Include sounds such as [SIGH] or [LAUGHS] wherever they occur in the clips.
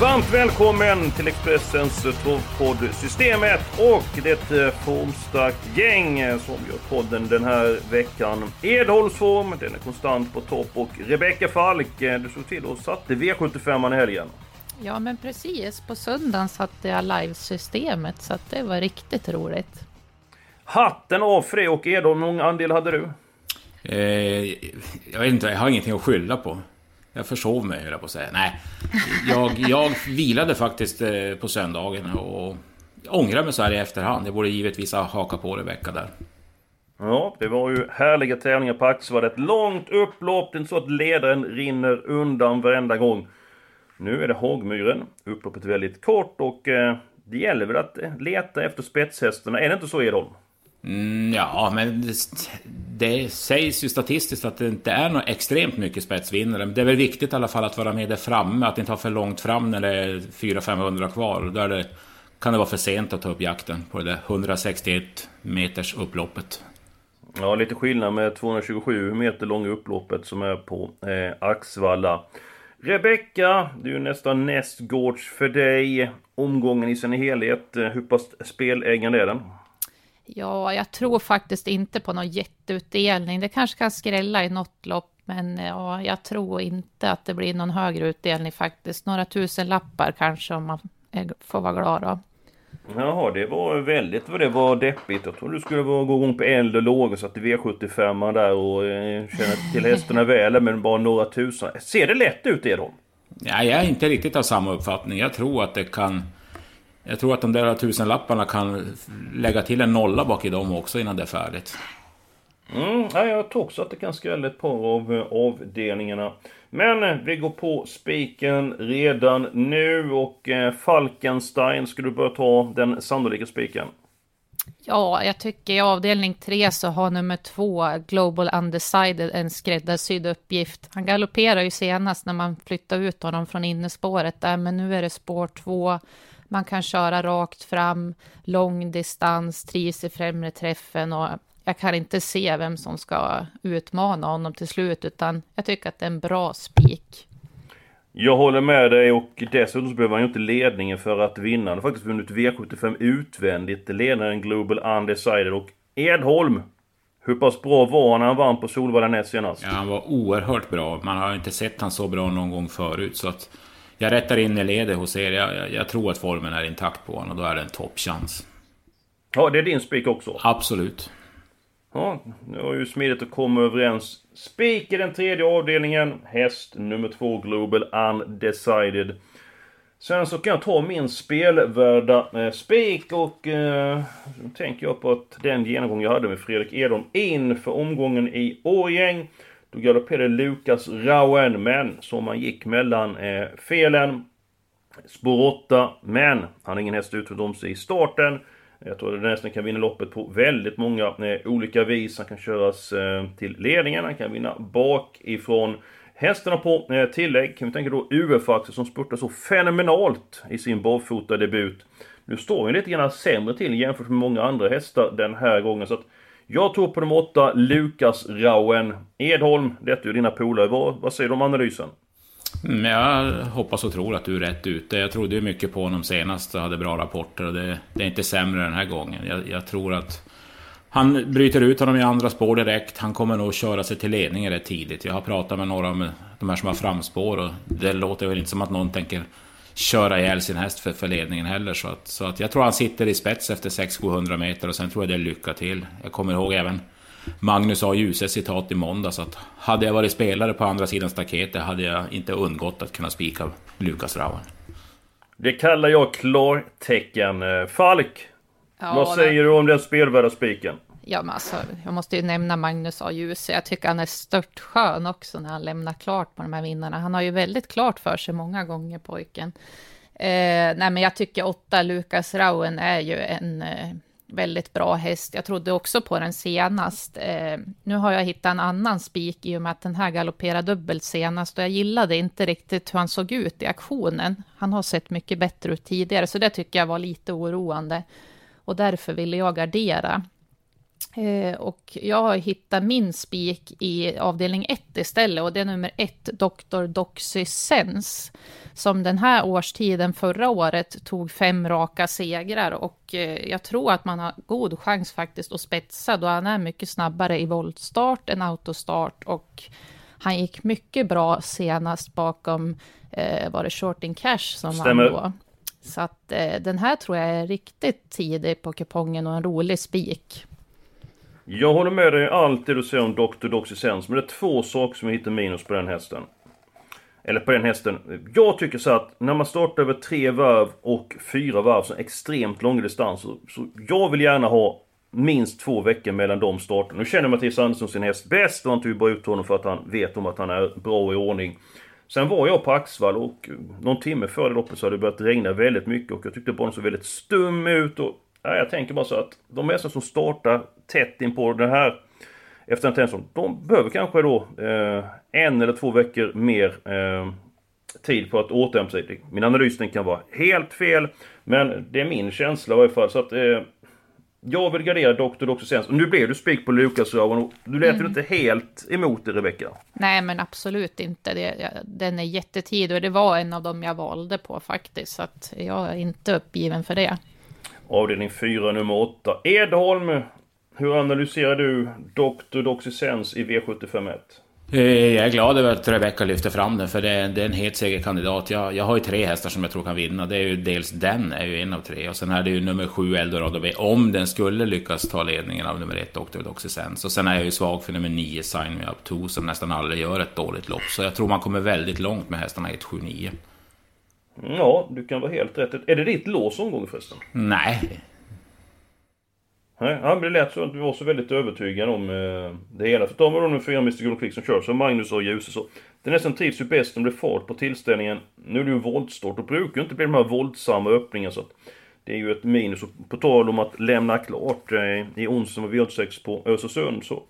Varmt välkommen till Expressens travpodd Systemet och det formstarkt gäng som gör podden den här veckan. Edholms form, den är konstant på topp och Rebecka Falk, du såg till och satte V75 i helgen. Ja, men precis. På söndagen satte jag livesystemet så att det var riktigt roligt. Hatten av för det och Edholm, hur många andel hade du? Eh, jag vet inte, jag har ingenting att skylla på. Jag försov mig, höll jag på att säga. Nej, jag, jag vilade faktiskt eh, på söndagen och ångrar mig så här i efterhand. Jag borde givetvis ha hakat på Rebecka där. Ja, det var ju härliga tävlingar på Axevall. Ett långt upplopp. Det är inte så att ledaren rinner undan varenda gång. Nu är det Hagmyren. Upploppet är väldigt kort och eh, det gäller väl att eh, leta efter spetshästarna. Är det inte så Edholm? Mm, ja, men det, det sägs ju statistiskt att det inte är något extremt mycket spetsvinnare. Men det är väl viktigt i alla fall att vara med där framme, att inte ha för långt fram när det är 400-500 kvar. Då är det, kan det vara för sent att ta upp jakten på det där 161 meters upploppet. Ja, lite skillnad med 227 meter långa upploppet som är på eh, Axvalla. Rebecka, det är ju nästan nästgårds för dig. Omgången i sin helhet, eh, hur pass spelägande är den? Ja, jag tror faktiskt inte på någon jätteutdelning. Det kanske kan skrälla i något lopp, men ja, jag tror inte att det blir någon högre utdelning faktiskt. Några tusen lappar kanske om man är, får vara glad då. Jaha, det var väldigt vad det var deppigt. Jag trodde du skulle gå igång på eld och låg och satte V75 där och eh, känna till hästarna väl, men bara några tusen. Ser det lätt ut Edholm? Ja, jag är inte riktigt av samma uppfattning. Jag tror att det kan... Jag tror att de där tusenlapparna kan lägga till en nolla bak i dem också innan det är färdigt. Mm, ja, jag tror också att det kan skrälla ett par av avdelningarna. Men eh, vi går på spiken redan nu och eh, Falkenstein, ska du börja ta den sannolika spiken? Ja, jag tycker i avdelning tre så har nummer två, Global Undecided, en skräddarsydd uppgift. Han galopperar ju senast när man flyttade ut honom från innespåret där, men nu är det spår två. Man kan köra rakt fram, lång distans, trivs i främre träffen och jag kan inte se vem som ska utmana honom till slut, utan jag tycker att det är en bra spik. Jag håller med dig och dessutom så behöver han ju inte ledningen för att vinna. Han har faktiskt vunnit V75 utvändigt. Ledaren Global Undecided och Edholm. Hur pass bra var han när han vann på Solvalla näst senast? Ja, han var oerhört bra. Man har inte sett han så bra någon gång förut. Så att jag rättar in i ledet hos er. Jag, jag, jag tror att formen är intakt på honom och då är det en toppchans. Ja, det är din spik också? Absolut. Ja, det var ju smidigt att komma överens. Spik i den tredje avdelningen. Häst nummer två, Global Undecided. Sen så kan jag ta min spelvärda eh, spik och eh, tänker jag på att den genomgång jag hade med Fredrik Edholm inför omgången i Årgäng. Då galopperade Lukas Rauen, men som han gick mellan eh, felen. Spår 8, men han har ingen häst utom om sig i starten. Jag tror att nästan kan vinna loppet på väldigt många eh, olika vis. Han kan köras eh, till ledningen, han kan vinna bakifrån. Hästarna på eh, tillägg kan vi tänka då UF-Axel som spurtar så fenomenalt i sin barfotadebut. Nu står han lite grann sämre till jämfört med många andra hästar den här gången. Så att jag tror på nummer 8, Lukas Rauen. Edholm, detta är ju dina polare. Vad, vad säger du om analysen? Mm, Jag hoppas och tror att du är rätt ute. Jag trodde ju mycket på honom senast och hade bra rapporter. Och det, det är inte sämre den här gången. Jag, jag, tror att han bryter ut honom i andra spår direkt. Han kommer nog köra sig till ledningen rätt tidigt. Jag har pratat med några av de här som har framspår och det låter väl inte som att någon tänker köra ihjäl sin häst för, för ledningen heller. Så att, så att jag tror han sitter i spets efter 600-700 meter och sen tror jag det är lycka till. Jag kommer ihåg även Magnus A. Djuse citat i måndags att hade jag varit spelare på andra sidan staketet hade jag inte undgått att kunna spika Lukas Rauen. Det kallar jag klartecken. Eh, Falk, Ja, vad säger du om den spelvärda spiken? Ja, men alltså, jag måste ju nämna Magnus A. Djuse. Jag tycker han är stört skön också när han lämnar klart på de här vinnarna. Han har ju väldigt klart för sig många gånger, pojken. Eh, nej, men jag tycker åtta Lukas Rauen är ju en eh, väldigt bra häst. Jag trodde också på den senast. Eh, nu har jag hittat en annan spik i och med att den här galopperade dubbelt senast och jag gillade inte riktigt hur han såg ut i aktionen. Han har sett mycket bättre ut tidigare, så det tycker jag var lite oroande och därför ville jag gardera. Eh, och jag har hittat min spik i avdelning 1 istället och det är nummer 1, Dr. Doxysens, som den här årstiden förra året tog fem raka segrar och eh, jag tror att man har god chans faktiskt att spetsa då han är mycket snabbare i voltstart än autostart och han gick mycket bra senast bakom, eh, var det Shorting Cash som Stämmer. han då. Så att eh, den här tror jag är riktigt tidig på kupongen och en rolig spik. Jag håller med dig i allt det du säger om Dr. Doxysens, men det är två saker som jag hittar minus på den hästen. Eller på den hästen. Jag tycker så att när man startar över tre varv och fyra varv, så extremt långa distanser. Så jag vill gärna ha minst två veckor mellan de starterna. Nu känner Mattias Andersson sin häst bäst och han tog bara ut honom för att han vet om att han är bra i ordning. Sen var jag på Axvall och någon timme före loppet så hade det börjat regna väldigt mycket och jag tyckte banan såg väldigt stum ut och ja, jag tänker bara så att de hästar som startar tätt in på det här efter en tension, de behöver kanske då eh, en eller två veckor mer eh, tid på att återhämta sig. Min analys den kan vara helt fel, men det är min känsla i varje fall. Så att eh, jag vill gardera Dr. Dr. Sens. Och nu blev du spik på Lukas och du lät ju inte helt emot det Rebecka. Nej, men absolut inte. Det, den är jättetidig och det var en av dem jag valde på faktiskt. Så att jag är inte uppgiven för det. Avdelning 4, nummer 8. Edholm, hur analyserar du Dr. Doxysens i V751? Eh, jag är glad över att Rebecca lyfter fram den, för det är, det är en het segerkandidat. Jag, jag har ju tre hästar som jag tror kan vinna. Det är ju dels den, är ju en av tre. Och sen är det ju nummer sju, Eldorado B, om den skulle lyckas ta ledningen av nummer ett, Dr. Doxysens. Och sen är jag ju svag för nummer nio, Sign Me Up 2, som nästan aldrig gör ett dåligt lopp. Så jag tror man kommer väldigt långt med hästarna 1, 7, 9. Ja, du kan vara helt rätt. Är det ditt lås omgång förresten? Nej, Nej, ja, det lät så att du var så väldigt övertygad om eh, det hela. För tar man då nu fyra Mr Golden Quick som kör, så Magnus och Ljuse så... Den nästan trivs ju bäst om det är fart på tillställningen. Nu är det ju voltstart och brukar ju inte bli de här våldsamma öppningarna så att... Det är ju ett minus. Och på tal om att lämna klart eh, i onsdag med V86 på Östersund så...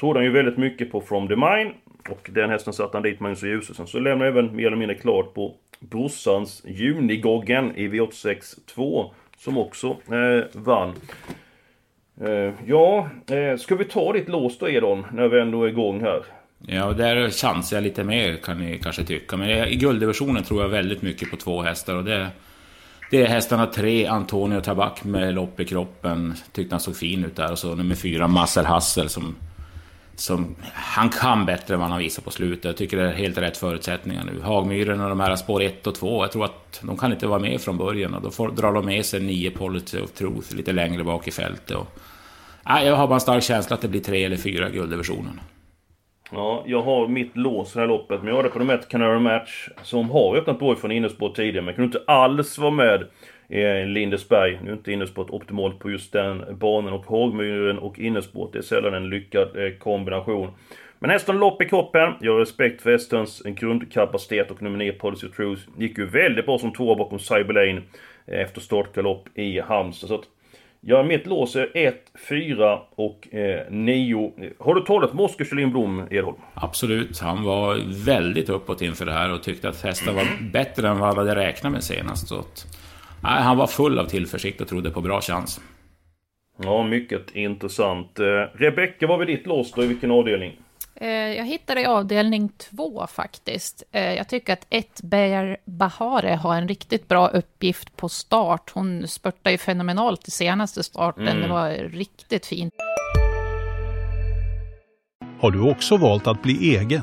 Trodde han ju väldigt mycket på From the Mine. Och den hästen satte han dit Magnus och Ljuse. Sen så lämnade även mer eller mindre klart på brorsans Junigoggen i V86 2. Som också eh, vann. Eh, ja, eh, ska vi ta ditt lås då Edon, när vi ändå är igång här? Ja, där chansar jag lite mer kan ni kanske tycka. Men i gulddivisionen tror jag väldigt mycket på två hästar. Och det, det är hästarna tre, Antonio Tabak med lopp i kroppen. Tyckte han såg fin ut där. Och så nummer fyra, Marcel Hassel som som han kan bättre än vad han visar på slutet. Jag tycker det är helt rätt förutsättningar nu. Hagmyren och de här spår 1 och 2. Jag tror att de kan inte vara med från början. Och då får, drar de med sig nio Policy of Truth lite längre bak i fältet. Och, nej, jag har bara en stark känsla att det blir tre eller fyra i gulddivisionen. Ja, jag har mitt lås för det här loppet, men jag har det på nummer ett Canary Match. Som har öppnat bra från innerspår tidigare, men kunde inte alls vara med Lindesberg. Nu är inte innerspåret optimalt på just den banan och Hagmyren och innerspåret, det är sällan en lyckad eh, kombination. Men hästen lopp i kroppen, jag har respekt för hästens grundkapacitet och nummer 9 Policy Truth gick ju väldigt bra som tvåa bakom Cyberlane eh, efter startgalopp i Halmstad. Så att, ja, mitt lås är 1, 4 och eh, 9. Har du talat med Oskar Kjellin Blom, Edholm? Absolut, han var väldigt uppåt inför det här och tyckte att hästen var bättre än vad han hade räknat med senast. Så nej, han var full av tillförsikt och trodde på bra chans. Ja, mycket intressant. Eh, Rebecka, vad var ditt lås då? I vilken avdelning? Eh, Jag hittade i avdelning två faktiskt. Eh, Jag tycker att ett Bear Bahare har en riktigt bra uppgift på start. Hon spurtade ju fenomenalt i senaste starten. Det var riktigt fint. Har du också valt att bli egen?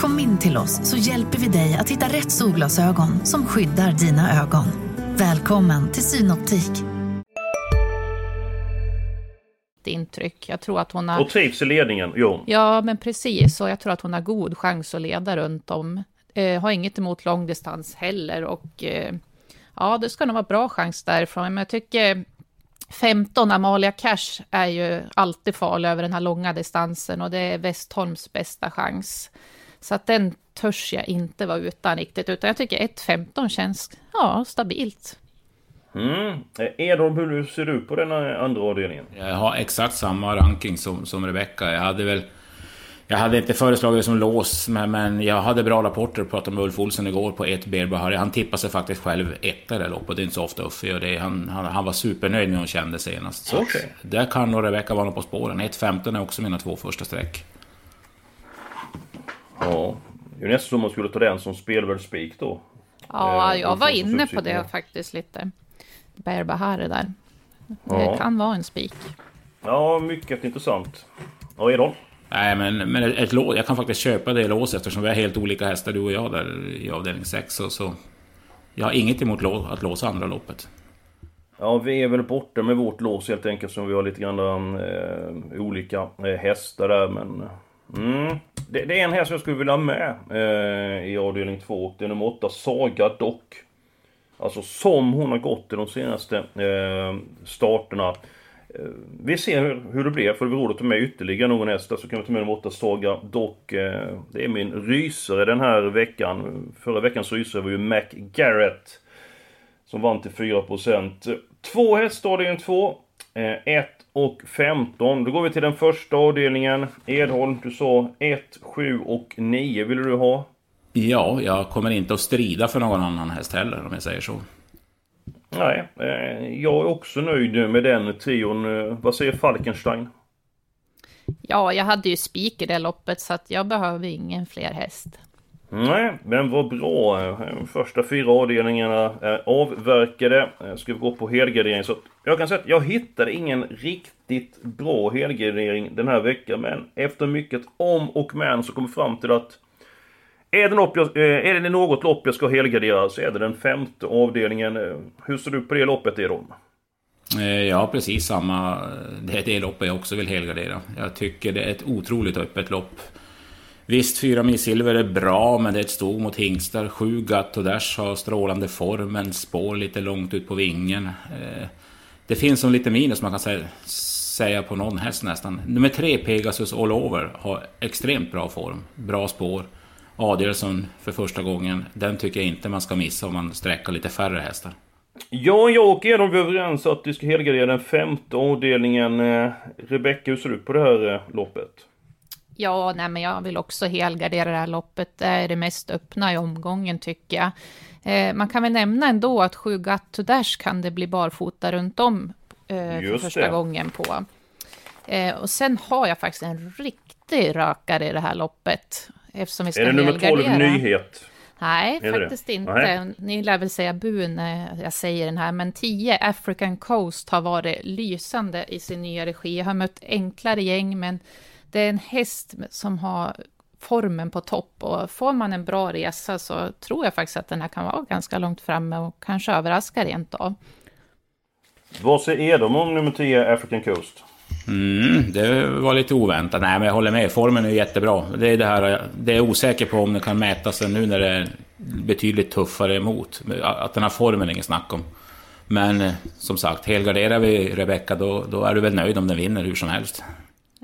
Kom in till oss så hjälper vi dig att hitta rätt solglasögon som skyddar dina ögon. Välkommen till Synoptik. intryck. Jag tror att hon har... Och trivs i ledningen, jo. Ja, men precis. Och jag tror att hon har god chans att leda runt om. Eh, har inget emot långdistans heller och eh, ja, det ska nog vara bra chans därifrån. Men jag tycker 15 Amalia Cash är ju alltid farlig över den här långa distansen och det är Westholms bästa chans. Så att den törs jag inte vara utan riktigt, utan jag tycker 1.15 känns ja, stabilt. Mm. Edholm, hur ser du på den andra avdelningen? Jag har exakt samma ranking som, som Rebecka. Jag hade väl... Jag hade inte föreslagit det som lås, men, men jag hade bra rapporter. Pratade med Ulf Olsson igår på ett Berbahari. Han tippade sig faktiskt själv etta i det loppet. Det är inte så ofta Uffe gör det. Han, han, han var supernöjd med hur hon kände senast. Så okay. Där kan nog Rebecka vara på spåren. 1.15 är också mina två första streck. Ja, det är nästan som man skulle ta den som spelvärd spik då. Ja, eh, jag var inne på det faktiskt lite. Berbahari där. Det ja. kan vara en spik. Ja, mycket intressant. Ja, Edholm? Nej, men, men ett lås, jag kan faktiskt köpa det lås eftersom vi har helt olika hästar du och jag där i avdelning 6. Så, så jag har inget emot att låsa andra loppet. Ja, vi är väl borta med vårt lås helt enkelt som vi har lite grann eh, olika eh, hästar där men... Mm, det, det, är en häst jag skulle vilja ha med eh, i avdelning 2 det är nummer 8, Saga Dock. Alltså som hon har gått i de senaste eh, starterna. Eh, vi ser hur, hur det blir, för det blir roligt att ta med ytterligare någon häst. Så kan vi ta med nummer 8 Saga Dock. Eh, det är min rysare den här veckan. Förra veckans rysare var ju Mac Garrett. Som vann till 4%. Två hästar avdelning 2. 1 och 15. Då går vi till den första avdelningen. Edholm, du sa 1, 7 och 9 vill du ha? Ja, jag kommer inte att strida för någon annan häst heller om jag säger så. Nej, eh, jag är också nöjd med den trion. Eh, vad säger Falkenstein? Ja, jag hade ju spik i det loppet så att jag behöver ingen fler häst. Nej, men vad bra. Första fyra avdelningarna är avverkade. Eh, ska vi gå på helgardering så jag kan säga att jag hittade ingen riktigt bra helgardering den här veckan. Men efter mycket om och men så kom jag fram till att är det, lopp jag, eh, är det något lopp jag ska helgardera så är det den femte avdelningen. Eh, hur ser du på det loppet Eron? Ja, precis samma. Det är det loppet jag också vill helgardera. Jag tycker det är ett otroligt öppet lopp. Visst, fyra mil silver är bra, men det är ett stog mot hingstar. Sju Gatt och Dash har strålande form, men spår lite långt ut på vingen. Eh, det finns som lite minus man kan säga på någon häst nästan. Nummer tre, Pegasus All Over, har extremt bra form, bra spår. Adielsson för första gången. Den tycker jag inte man ska missa om man sträcker lite färre hästar. Ja, jag och Edholm är överens att vi ska helgardera den femte avdelningen. Eh, Rebecka, hur ser du på det här eh, loppet? Ja, nej, men jag vill också helgardera det här loppet. Det är det mest öppna i omgången tycker jag. Eh, man kan väl nämna ändå att sju Got to Dash kan det bli barfota runt om eh, för första det. gången på. Eh, och sen har jag faktiskt en riktig rökare i det här loppet. Eftersom vi ska är det nummer 12 nyhet? Nej, är faktiskt det? inte. Nej. Ni lär väl säga bu när jag säger den här, men 10 African Coast har varit lysande i sin nya regi. Jag har mött enklare gäng, men det är en häst som har formen på topp och får man en bra resa så tror jag faktiskt att den här kan vara ganska långt framme och kanske överraska rent av. Vad säger Edom om nummer 10 African Coast? Mm, det var lite oväntat. Nej, men jag håller med. Formen är jättebra. Det är det här, det är osäker på om det kan mäta sig nu när det är betydligt tuffare emot. Att den här formen är inget snack om. Men eh, som sagt, helgarderar vi Rebecka då, då är du väl nöjd om den vinner hur som helst.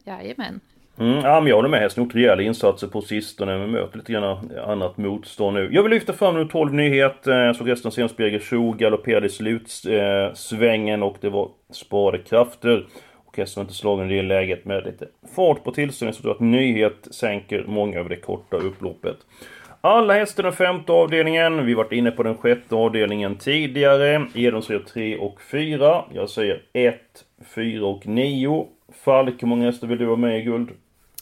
Jajamän. Mm, ja, men jag håller med. Hästen har gjort rejäla insatser på sistone. Men möter lite grann annat motstånd nu. Jag vill lyfta fram nu 12 nyhet. Eh, jag såg hästen senast Birger Schou, galopperade i slutsvängen eh, och det var sparade krafter. Hästen var inte slagen i det läget med lite fart på tillställningen så jag tror att nyhet sänker många över det korta upploppet. Alla hästar den femte avdelningen. Vi varit inne på den sjätte avdelningen tidigare. Edom säger 3 och 4. Jag säger 1, 4 och 9. Falk, hur många hästar vill du ha med i guld?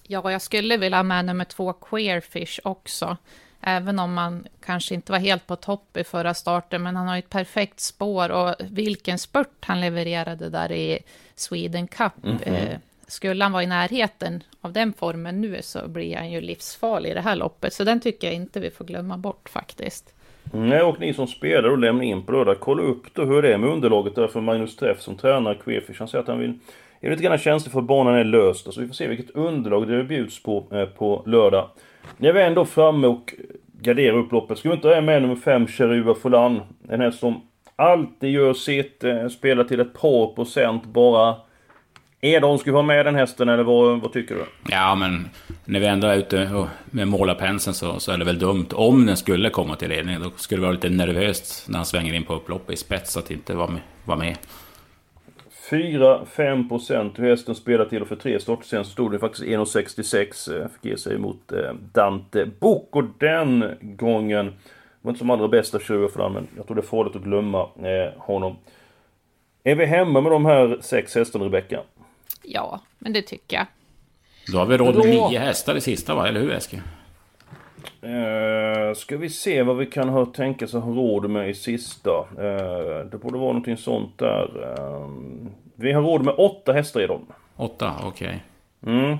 Ja, jag skulle vilja ha med nummer två Queerfish också. Även om man kanske inte var helt på topp i förra starten, men han har ett perfekt spår och vilken spurt han levererade där i Sweden Cup. Mm -hmm. skulle han vara i närheten av den formen nu så blir han ju livsfarlig i det här loppet. Så den tycker jag inte vi får glömma bort faktiskt. Nej, och ni som spelar och lämnar in på lördag, kolla upp då hur det är med underlaget där för Magnus Träff som tränar Kvefish. Han säger att han vill är lite grann känslig för att banan är löst. Så vi får se vilket underlag det bjuds på eh, på lördag. När vi är ändå framme och garderar upploppet, ska vi inte ha med nummer 5, Cheruba Folan? En häst som alltid gör sitt, eh, spelar till ett par procent bara. Edholm, ska vi ha med den hästen eller vad, vad tycker du? Ja, men när vi ändå är ute med målarpenseln så, så är det väl dumt. Om den skulle komma till ledning, då skulle det vara lite nervöst när han svänger in på upploppet i spets att inte vara med. Vara med. 4-5 procent. Hästen spelar till och för tre starter sen så stod det faktiskt 1,66. Eh, fick ge sig mot eh, Dante Book. Och den gången var inte som allra bästa tjuvar för den, men jag tror det är farligt att glömma eh, honom. Är vi hemma med de här sex hästarna, Rebecka? Ja, men det tycker jag. Då har vi råd med nio hästar i sista, va? Eller hur, Eskil? Uh, ska vi se vad vi kan ha, tänka sig ha råd med i sista. Uh, det borde vara någonting sånt där. Uh, vi har råd med åtta hästar i dem. Åtta, okej. Okay. Mm.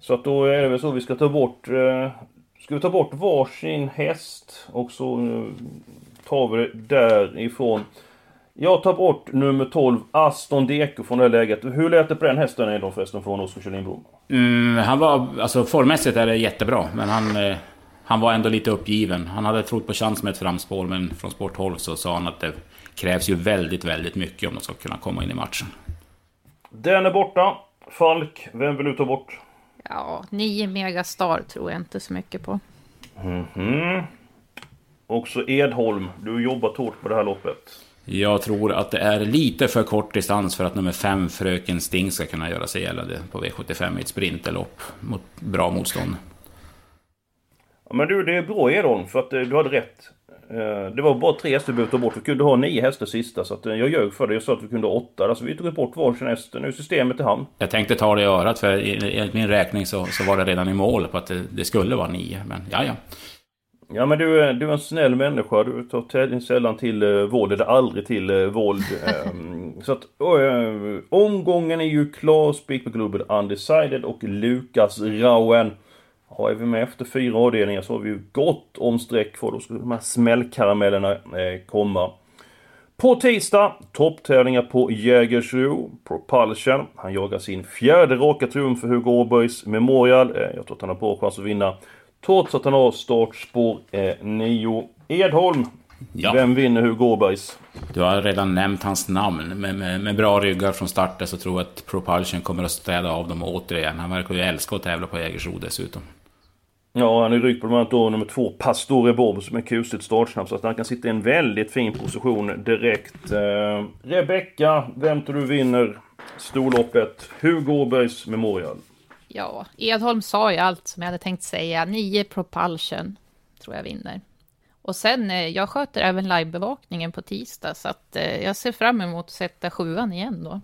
Så att då är det väl så vi ska ta bort... Uh, ska vi ta bort varsin häst och så tar vi det därifrån. Jag tar bort nummer 12, Aston Deco från det här läget. Hur lät det på den hästen ändå förresten från Oskar Kjellin mm, Han var, alltså formmässigt är det jättebra, men han... Eh, han var ändå lite uppgiven. Han hade trott på chans med ett framspår, men från sporthåll så sa han att det krävs ju väldigt, väldigt mycket om de ska kunna komma in i matchen. Den är borta. Falk, vem vill du ta bort? Ja, nio Megastar tror jag inte så mycket på. Mm -hmm. Också Edholm, du har jobbat hårt på det här loppet. Jag tror att det är lite för kort distans för att nummer 5, Fröken Sting, ska kunna göra sig gällande på V75 i ett sprinterlopp mot bra motstånd. Ja, men du, det är bra Edholm, för att eh, du hade rätt. Eh, det var bara tre hästar vi behövde ta bort. Vi kunde ha nio hästar sista, så att eh, jag ljög för det. Jag sa att vi kunde ha åtta. Alltså vi tog bort varsin häst. Nu är systemet i hamn. Jag tänkte ta det i örat, för enligt min räkning så, så var det redan i mål på att det, det skulle vara nio. Men ja, ja. Ja men du, är, du är en snäll människa. Du tar sällan till uh, våld eller aldrig till uh, våld. um, [LAUGHS] så att omgången är ju klar. Speak på Global Undecided och Lukas Rauen. Har vi med efter fyra avdelningar så har vi ju gott om streck för då ska de här smällkaramellerna eh, komma. På tisdag, topptävlingar på Jägersro, Propulsion. Han jagar sin fjärde raka triumf för Hugo Åbergs Memorial. Eh, jag tror att han har bra chans att vinna. Trots att han har startspår 9. Eh, Edholm. Ja. Vem vinner Hugo Åbergs? Du har redan nämnt hans namn. Med, med, med, bra ryggar från starten så tror jag att Propulsion kommer att städa av dem återigen. Han verkar ju älska att tävla på Jägersro dessutom. Ja, han är ryckt på bland annat då nummer två, Pastore Bob, som är kusligt startsnabb. Så att han kan sitta i en väldigt fin position direkt. Eh, Rebecka, vem tror du vinner storloppet? Hugo Åbergs Memorial. Ja, Edholm sa ju allt som jag hade tänkt säga. Nio propulsion tror jag vinner. Och sen, eh, jag sköter även livebevakningen på tisdag, så att eh, jag ser fram emot att sätta sjuan igen då.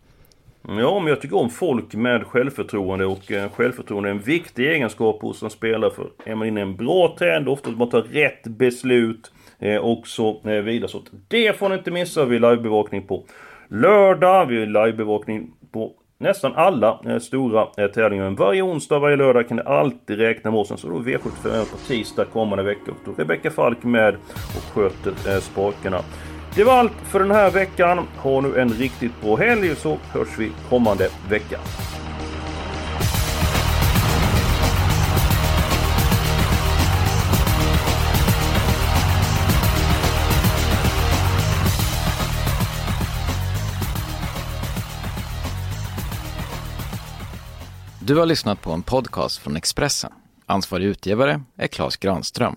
Ja, men jag tycker om folk med självförtroende och eh, självförtroende är en viktig egenskap hos en spelare. För är man inne i en bra trend, ofta att man tar rätt beslut eh, och så eh, vidare. Så det får ni inte missa vid livebevakning på lördag. Vi har livebevakning på nästan alla eh, stora eh, tävlingar. Men varje onsdag, varje lördag kan ni alltid räkna med oss. Så då V75 på tisdag kommande vecka. Då är Rebecka Falk med och sköter eh, spakarna. Det var allt för den här veckan. Ha nu en riktigt bra helg så hörs vi kommande vecka. Du har lyssnat på en podcast från Expressen. Ansvarig utgivare är Klas Granström.